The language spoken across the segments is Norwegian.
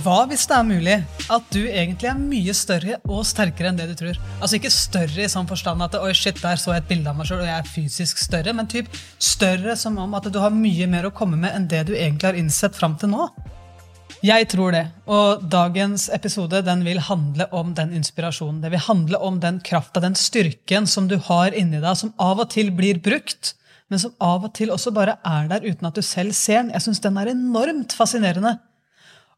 Hva hvis det er mulig at du egentlig er mye større og sterkere enn det du tror? Altså ikke større i sånn forstand at oi shit, der så jeg et bilde av meg selv, og jeg er fysisk større, men typ større som om at du har mye mer å komme med enn det du egentlig har innsett fram til nå. Jeg tror det, og dagens episode den vil handle om den inspirasjonen. Det vil handle om den krafta, den styrken som du har inni deg, som av og til blir brukt, men som av og til også bare er der uten at du selv ser den. Jeg syns den er enormt fascinerende.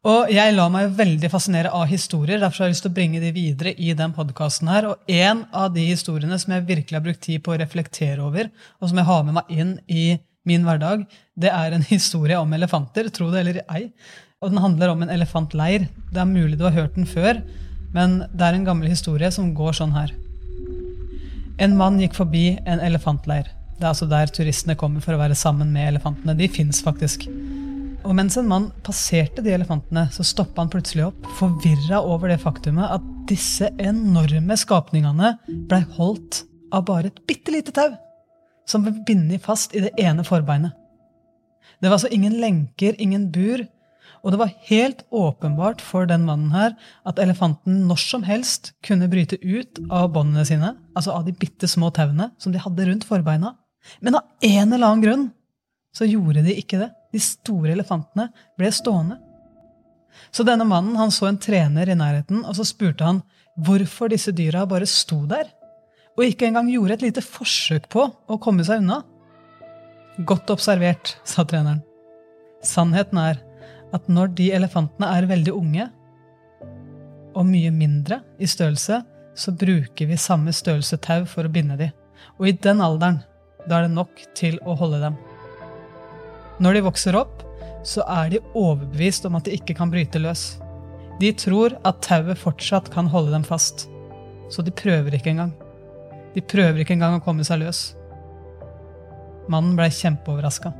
Og jeg lar meg veldig fascinere av historier, derfor har jeg lyst til å bringe de videre i den podkasten her. Og en av de historiene som jeg virkelig har brukt tid på å reflektere over, og som jeg har med meg inn i min hverdag, det er en historie om elefanter, tro det eller ei. Og den handler om en elefantleir. Det er mulig du har hørt den før, men det er en gammel historie som går sånn her. En mann gikk forbi en elefantleir. Det er altså der turistene kommer for å være sammen med elefantene. De fins faktisk. Og mens en mann passerte de elefantene, så stoppa han plutselig opp, forvirra over det faktumet at disse enorme skapningene blei holdt av bare et bitte lite tau som ble bindet fast i det ene forbeinet. Det var altså ingen lenker, ingen bur, og det var helt åpenbart for den mannen her at elefanten når som helst kunne bryte ut av båndene sine, altså av de bitte små tauene som de hadde rundt forbeina. Men av en eller annen grunn så gjorde de ikke det. De store elefantene ble stående. Så denne mannen han så en trener i nærheten, og så spurte han hvorfor disse dyra bare sto der, og ikke engang gjorde et lite forsøk på å komme seg unna. Godt observert, sa treneren. Sannheten er at når de elefantene er veldig unge, og mye mindre i størrelse, så bruker vi samme størrelse tau for å binde dem. Og i den alderen, da er det nok til å holde dem. Når de vokser opp, så er de overbevist om at de ikke kan bryte løs. De tror at tauet fortsatt kan holde dem fast. Så de prøver ikke engang. De prøver ikke engang å komme seg løs. Mannen blei kjempeoverraska.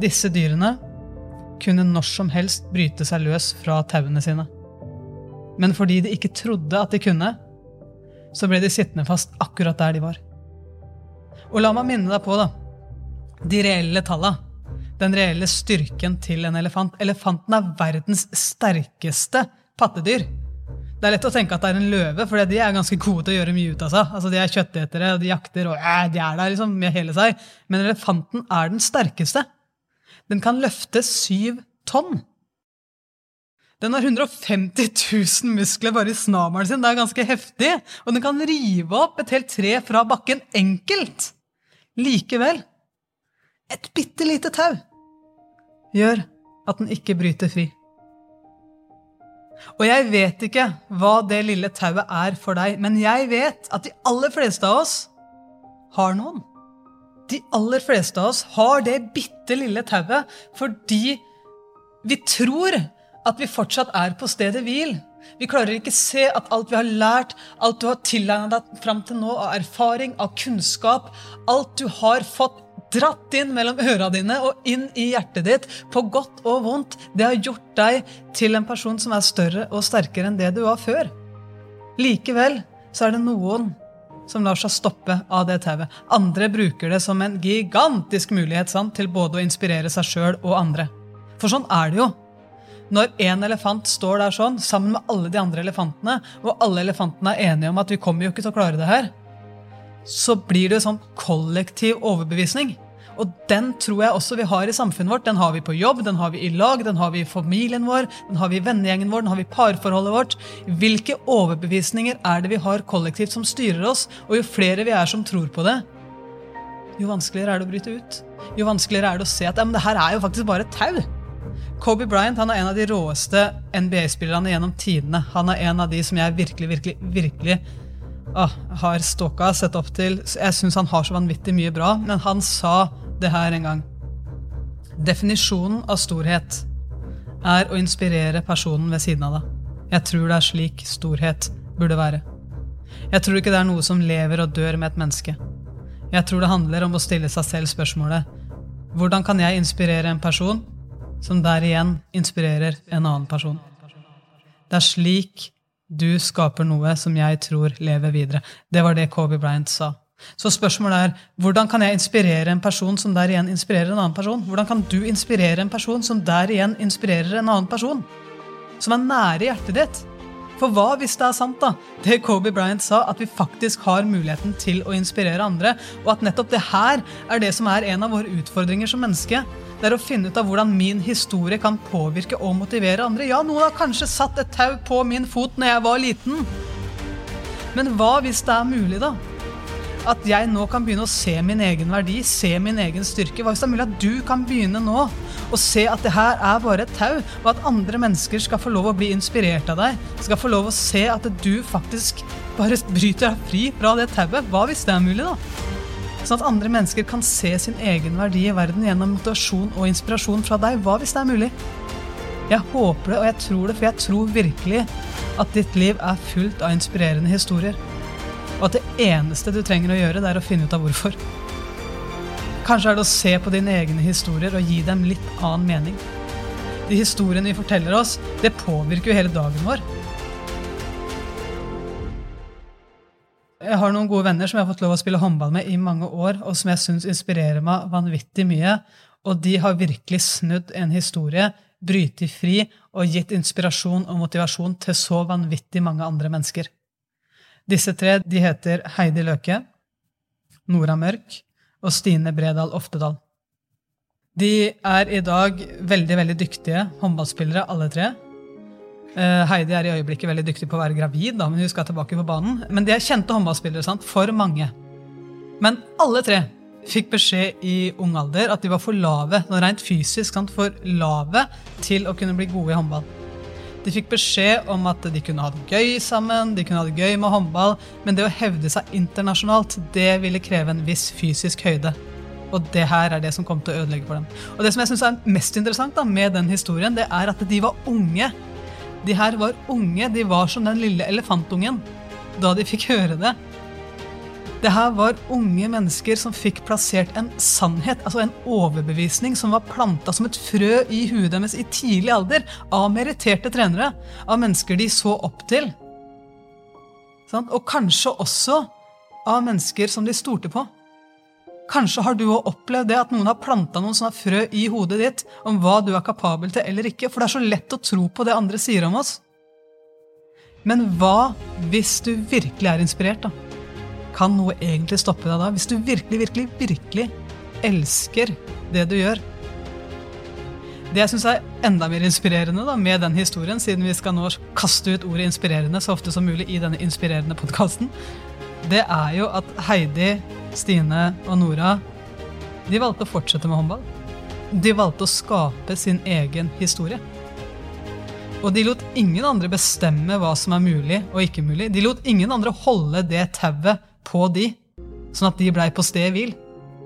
Disse dyrene kunne når som helst bryte seg løs fra tauene sine. Men fordi de ikke trodde at de kunne, så ble de sittende fast akkurat der de var. Og la meg minne deg på da, de reelle talla den reelle styrken til en elefant. Elefanten er verdens sterkeste pattedyr. Det er lett å tenke at det er en løve, for de er ganske gode til å gjøre mye ut av seg. Altså, De er kjøttetere, og de jakter, og øh, de er der liksom med hele seg. Men elefanten er den sterkeste. Den kan løfte syv tonn. Den har 150 000 muskler bare i snabelen sin. Det er ganske heftig. Og den kan rive opp et helt tre fra bakken enkelt. Likevel et bitte lite tau gjør at den ikke bryter fri. Og jeg vet ikke hva det lille tauet er for deg, men jeg vet at de aller fleste av oss har noen. De aller fleste av oss har det bitte lille tauet fordi vi tror at vi fortsatt er på stedet hvil. Vi klarer ikke se at alt vi har lært, alt du har tilegnet deg fram til nå av erfaring, av kunnskap, alt du har fått dratt inn mellom øra dine og inn i hjertet ditt, på godt og vondt, det har gjort deg til en person som er større og sterkere enn det du var før. Likevel så er det noen som lar seg stoppe av det tauet. Andre bruker det som en gigantisk mulighet sant, til både å inspirere seg sjøl og andre. For sånn er det jo. Når en elefant står der sånn, sammen med alle de andre elefantene, og alle elefantene er enige om at vi kommer jo ikke til å klare det her, så blir det sånn kollektiv overbevisning. Og den tror jeg også vi har i samfunnet vårt. Den har vi på jobb, den har vi i lag, den har vi i familien vår, den har vi i vennegjengen vår, den har vi i parforholdet vårt. Hvilke overbevisninger er det vi har kollektivt som styrer oss? Og jo flere vi er som tror på det, jo vanskeligere er det å bryte ut. Jo vanskeligere er det å se at ja, men det her er jo faktisk bare tau. Kobe Bryant han er en av de råeste NBA-spillerne gjennom tidene. Han er en av de som jeg virkelig, virkelig, virkelig å, har stalka, sett opp til. Jeg syns han har så vanvittig mye bra, men han sa det her en gang. Definisjonen av storhet er å inspirere personen ved siden av deg. Jeg tror det er slik storhet burde være. Jeg tror ikke det er noe som lever og dør med et menneske. Jeg tror det handler om å stille seg selv spørsmålet hvordan kan jeg inspirere en person som der igjen inspirerer en annen person? Det er slik du skaper noe som jeg tror lever videre. Det var det Kobe Bryant sa. Så spørsmålet er hvordan kan jeg inspirere en person som der igjen inspirerer en annen person? Hvordan kan du inspirere en person som der igjen inspirerer en annen person? som er nære hjertet ditt. For hva hvis det er sant, da? Det Kobe Bryant sa, at vi faktisk har muligheten til å inspirere andre, og at nettopp det her er det som er en av våre utfordringer som menneske. Det er å finne ut av hvordan min historie kan påvirke og motivere andre. Ja, noen har kanskje satt et tau på min fot når jeg var liten. Men hva hvis det er mulig, da? At jeg nå kan begynne å se min egen verdi, se min egen styrke. Hva hvis det er mulig at du kan begynne nå å se at det her er bare et tau, og at andre mennesker skal få lov å bli inspirert av deg? Skal få lov å se at du faktisk bare bryter deg fri fra det tauet? Hva hvis det er mulig, da? Sånn at andre mennesker kan se sin egen verdi i verden gjennom motivasjon og inspirasjon fra deg. Hva hvis det er mulig? Jeg håper det, og jeg tror det, for jeg tror virkelig at ditt liv er fullt av inspirerende historier. Og at det eneste du trenger å gjøre, det er å finne ut av hvorfor. Kanskje er det å se på dine egne historier og gi dem litt annen mening. De historiene vi forteller oss, det påvirker jo hele dagen vår. Jeg har noen gode venner som jeg har fått lov å spille håndball med i mange år, og som jeg syns inspirerer meg vanvittig mye. Og de har virkelig snudd en historie, brytet fri og gitt inspirasjon og motivasjon til så vanvittig mange andre mennesker. Disse tre de heter Heidi Løke, Nora Mørk og Stine Bredal Oftedal. De er i dag veldig veldig dyktige håndballspillere, alle tre. Uh, Heidi er i øyeblikket veldig dyktig på å være gravid, da, men hun skal tilbake på banen. Men de er kjente håndballspillere sant? for mange. Men alle tre fikk beskjed i ung alder at de var for lave, rent fysisk sant? for lave til å kunne bli gode i håndball. De fikk beskjed om at de kunne ha det gøy sammen, de kunne ha det gøy med håndball, men det å hevde seg internasjonalt, det ville kreve en viss fysisk høyde. Og det her er det som kom til å ødelegge for dem. Og det som jeg synes er mest interessant da, med den historien, det er at de var unge. De her var unge. De var som den lille elefantungen da de fikk høre det. Det her var unge mennesker som fikk plassert en sannhet, altså en overbevisning, som var planta som et frø i huet deres i tidlig alder av meritterte trenere, av mennesker de så opp til. Og kanskje også av mennesker som de stolte på. Kanskje har du òg opplevd det at noen har planta noen sånne frø i hodet ditt om hva du er kapabel til eller ikke, for det er så lett å tro på det andre sier om oss. Men hva hvis du virkelig er inspirert, da? Kan noe egentlig stoppe deg da? Hvis du virkelig, virkelig, virkelig elsker det du gjør. Det jeg syns er enda mer inspirerende da, med den historien, siden vi skal nå kaste ut ordet 'inspirerende' så ofte som mulig i denne inspirerende podkasten, det er jo at Heidi, Stine og Nora de valgte å fortsette med håndball. De valgte å skape sin egen historie. Og de lot ingen andre bestemme hva som er mulig og ikke mulig. De lot ingen andre holde det tauet på de, sånn at de blei på sted hvil.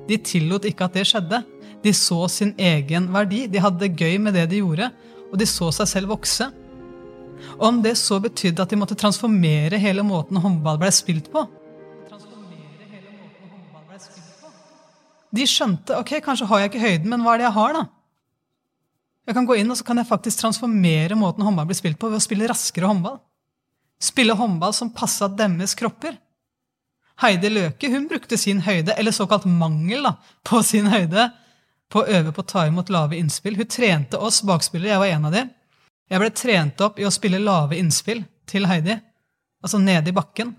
De tillot ikke at det skjedde. De så sin egen verdi. De hadde det gøy med det de gjorde, og de så seg selv vokse. Og om det så betydde at de måtte transformere hele måten håndball ble spilt på De skjønte ok, kanskje har jeg ikke høyden, men hva er det jeg har, da? Jeg kan gå inn og så kan jeg faktisk transformere måten håndball blir spilt på ved å spille raskere håndball. Spille håndball som passa deres kropper. Heidi Løke hun brukte sin høyde, eller såkalt mangel da, på sin høyde, på å øve på å ta imot lave innspill. Hun trente oss bakspillere, jeg var en av dem. Jeg ble trent opp i å spille lave innspill til Heidi, altså nede i bakken.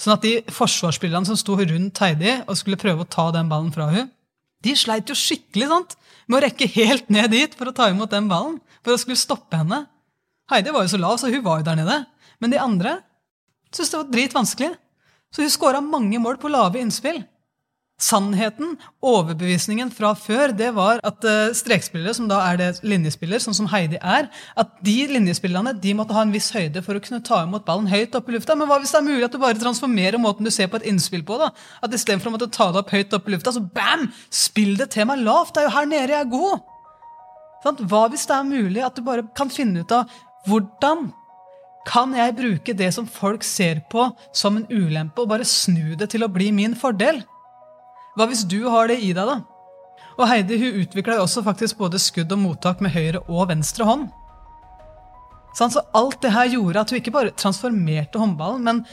Sånn at de forsvarsspillerne som sto rundt Heidi og skulle prøve å ta den ballen fra hun, de sleit jo skikkelig sant? med å rekke helt ned dit for å ta imot den ballen, for å skulle stoppe henne. Heidi var jo så lav, så hun var jo der nede. Men de andre syntes det var dritvanskelig. Så hun skåra mange mål på lave innspill. Sannheten, overbevisningen fra før, det var at uh, strekspillere, som da er det linjespiller, sånn som Heidi er, at de linjespillerne de måtte ha en viss høyde for å kunne ta imot ballen høyt opp i lufta. Men hva hvis det er mulig at du bare transformerer måten du ser på et innspill på? da? At Istedenfor å måtte ta det opp høyt opp i lufta, så bam! Spill det til meg lavt! Det er jo her nede jeg er god! Hva hvis det er mulig at du bare kan finne ut av hvordan kan jeg bruke det som folk ser på som en ulempe, og bare snu det til å bli min fordel? Hva hvis du har det i deg, da? Og Heidi hun utvikla også faktisk både skudd og mottak med høyre og venstre hånd. Så alt det her gjorde at hun ikke bare transformerte håndballen, men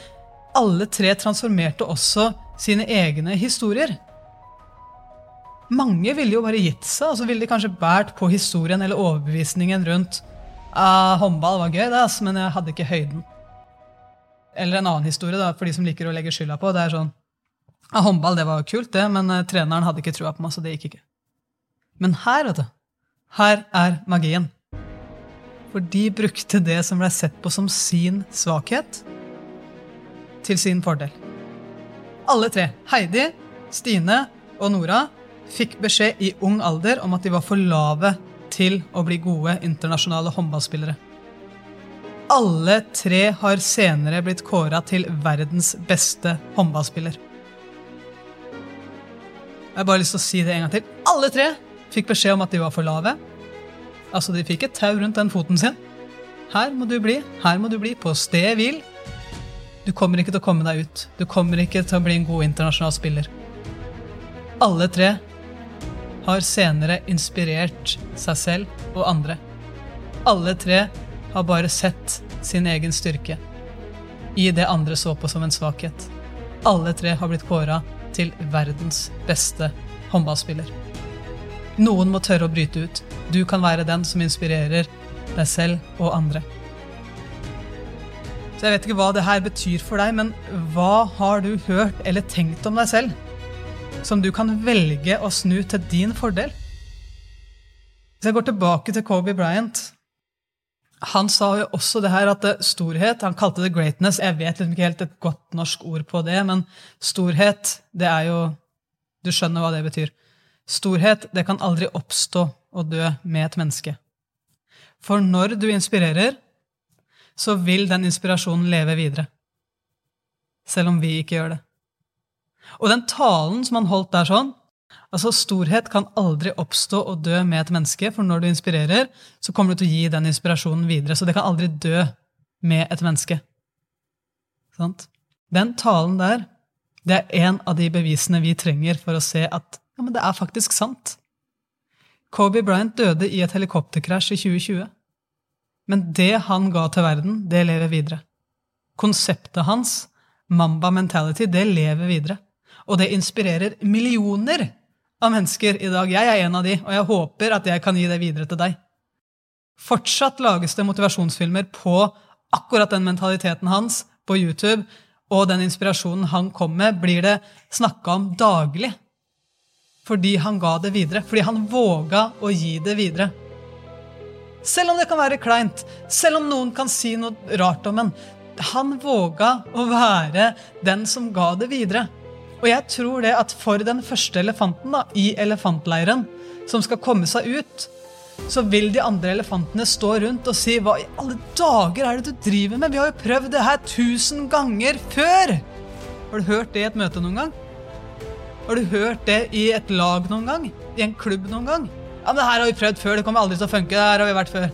alle tre transformerte også sine egne historier. Mange ville jo bare gitt seg, og så ville de kanskje båret på historien eller overbevisningen rundt ah, håndball var gøy, det, men jeg hadde ikke høyden. Eller en annen historie da, for de som liker å legge skylda på. det er sånn, ah, Håndball det var kult, det, men uh, treneren hadde ikke trua på meg, så det gikk ikke. Men her, vet du, her er magien. For de brukte det som ble sett på som sin svakhet, til sin fordel. Alle tre, Heidi, Stine og Nora, fikk beskjed i ung alder om at de var for lave til å bli gode internasjonale håndballspillere. Alle tre har senere blitt kåra til verdens beste håndballspiller. Jeg har bare lyst til å si det en gang til. Alle tre fikk beskjed om at de var for lave. Altså, de fikk et tau rundt den foten sin. Her må du bli, her må du bli, på stedet hvil. Du kommer ikke til å komme deg ut. Du kommer ikke til å bli en god internasjonal spiller. Alle tre har senere inspirert seg selv og andre. Alle tre har bare sett sin egen styrke i det andre så på som en svakhet. Alle tre har blitt kåra til verdens beste håndballspiller. Noen må tørre å bryte ut. Du kan være den som inspirerer deg selv og andre. Så Jeg vet ikke hva det her betyr for deg, men hva har du hørt eller tenkt om deg selv som du kan velge å snu til din fordel? Hvis jeg går tilbake til Kobe Bryant Han sa jo også det her at storhet Han kalte det greatness. Jeg vet liksom ikke helt et godt norsk ord på det, men storhet, det er jo Du skjønner hva det betyr. Storhet det kan aldri oppstå og dø med et menneske. For når du inspirerer, så vil den inspirasjonen leve videre. Selv om vi ikke gjør det. Og den talen som han holdt der sånn Altså, Storhet kan aldri oppstå og dø med et menneske, for når du inspirerer, så kommer du til å gi den inspirasjonen videre. Så det kan aldri dø med et menneske. Sant? Den talen der, det er en av de bevisene vi trenger for å se at ja, men det er faktisk sant. Kobe Bryant døde i et helikopterkrasj i 2020. Men det han ga til verden, det lever videre. Konseptet hans, Mamba mentality, det lever videre. Og det inspirerer millioner av mennesker i dag. Jeg er en av de, og jeg håper at jeg kan gi det videre til deg. Fortsatt lages det motivasjonsfilmer på akkurat den mentaliteten hans på YouTube, og den inspirasjonen han kom med, blir det snakka om daglig fordi han ga det videre. Fordi han våga å gi det videre. Selv om det kan være kleint, selv om noen kan si noe rart om en. Han våga å være den som ga det videre. Og jeg tror det at for den første elefanten da, i elefantleiren, som skal komme seg ut, så vil de andre elefantene stå rundt og si Hva i alle dager er det du driver med? Vi har jo prøvd det her tusen ganger før! Har du hørt det i et møte noen gang? Har du hørt det i et lag noen gang? I en klubb noen gang? Ja, men det her har vi prøvd før. Det kommer aldri til å funke. Det her har vi vært før.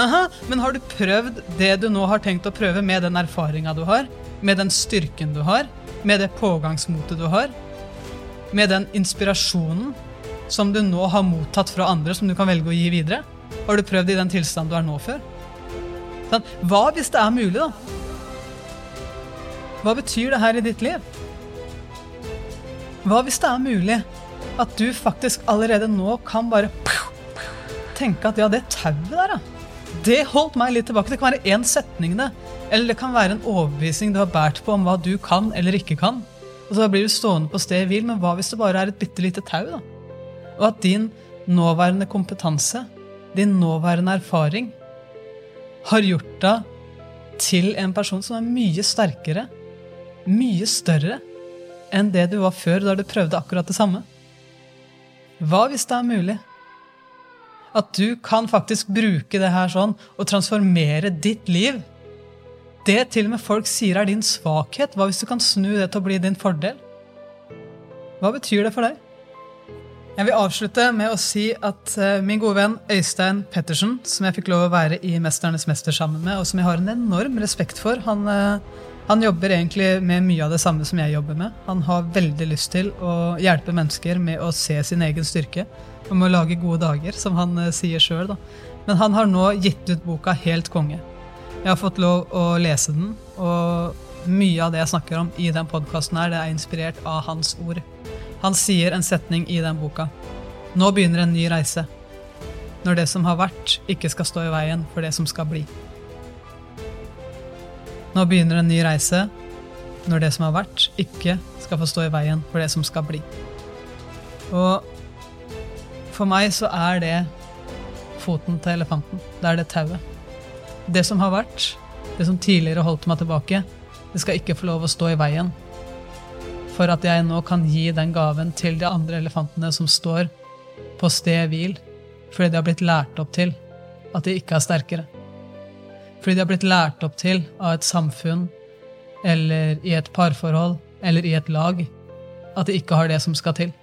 Aha, Men har du prøvd det du nå har tenkt å prøve, med den erfaringa du har? Med den styrken du har? Med det pågangsmotet du har? Med den inspirasjonen som du nå har mottatt fra andre, som du kan velge å gi videre? Har du prøvd i den tilstanden du er nå før? Sånn. Hva hvis det er mulig, da? Hva betyr det her i ditt liv? Hva hvis det er mulig at du faktisk allerede nå kan bare tenke at ja, det tauet der, ja. Det holdt meg litt tilbake. Det kan være én setning, det. Eller det kan være en overbevisning du har båret på om hva du kan eller ikke kan. Og så blir du stående på stedet hvil, men hva hvis det bare er et bitte lite tau? da? Og at din nåværende kompetanse, din nåværende erfaring, har gjort deg til en person som er mye sterkere, mye større enn det du var før da du prøvde akkurat det samme? Hva hvis det er mulig? At du kan faktisk bruke det her sånn og transformere ditt liv? Det til og med folk sier er din svakhet. Hva hvis du kan snu det til å bli din fordel? Hva betyr det for deg? Jeg vil avslutte med å si at uh, min gode venn Øystein Pettersen, som jeg fikk lov å være i 'Mesternes mester' sammen med, og som jeg har en enorm respekt for Han uh, han jobber egentlig med mye av det samme som jeg jobber med. Han har veldig lyst til å hjelpe mennesker med å se sin egen styrke. Og med å lage gode dager, som han uh, sier sjøl. Men han har nå gitt ut boka Helt konge. Jeg har fått lov å lese den, og mye av det jeg snakker om i den podkasten, er inspirert av hans ord. Han sier en setning i den boka. Nå begynner en ny reise. når det som har vært, ikke skal stå i veien for det som skal bli. Nå begynner en ny reise når det som har vært, ikke skal få stå i veien for det som skal bli. Og for meg så er det foten til elefanten. Det er det tauet. Det som har vært, det som tidligere holdt meg tilbake, det skal ikke få lov å stå i veien for at jeg nå kan gi den gaven til de andre elefantene som står på sted hvil, fordi de har blitt lært opp til at de ikke er sterkere. Fordi de har blitt lært opp til av et samfunn eller i et parforhold eller i et lag at de ikke har det som skal til.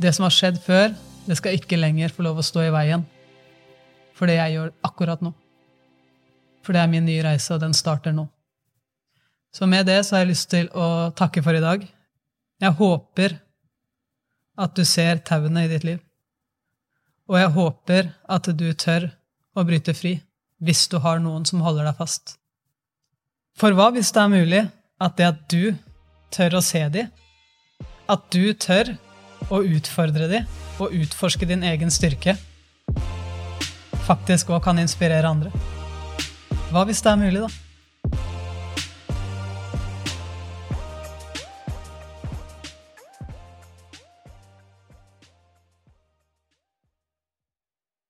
Det som har skjedd før, det skal ikke lenger få lov å stå i veien for det jeg gjør akkurat nå. For det er min nye reise, og den starter nå. Så med det så har jeg lyst til å takke for i dag. Jeg håper at du ser tauene i ditt liv. Og jeg håper at du tør å bryte fri hvis du har noen som holder deg fast. For hva hvis det er mulig at det at du tør å se dem, at du tør å utfordre dem og utforske din egen styrke, faktisk òg kan inspirere andre? Hva hvis det er mulig, da?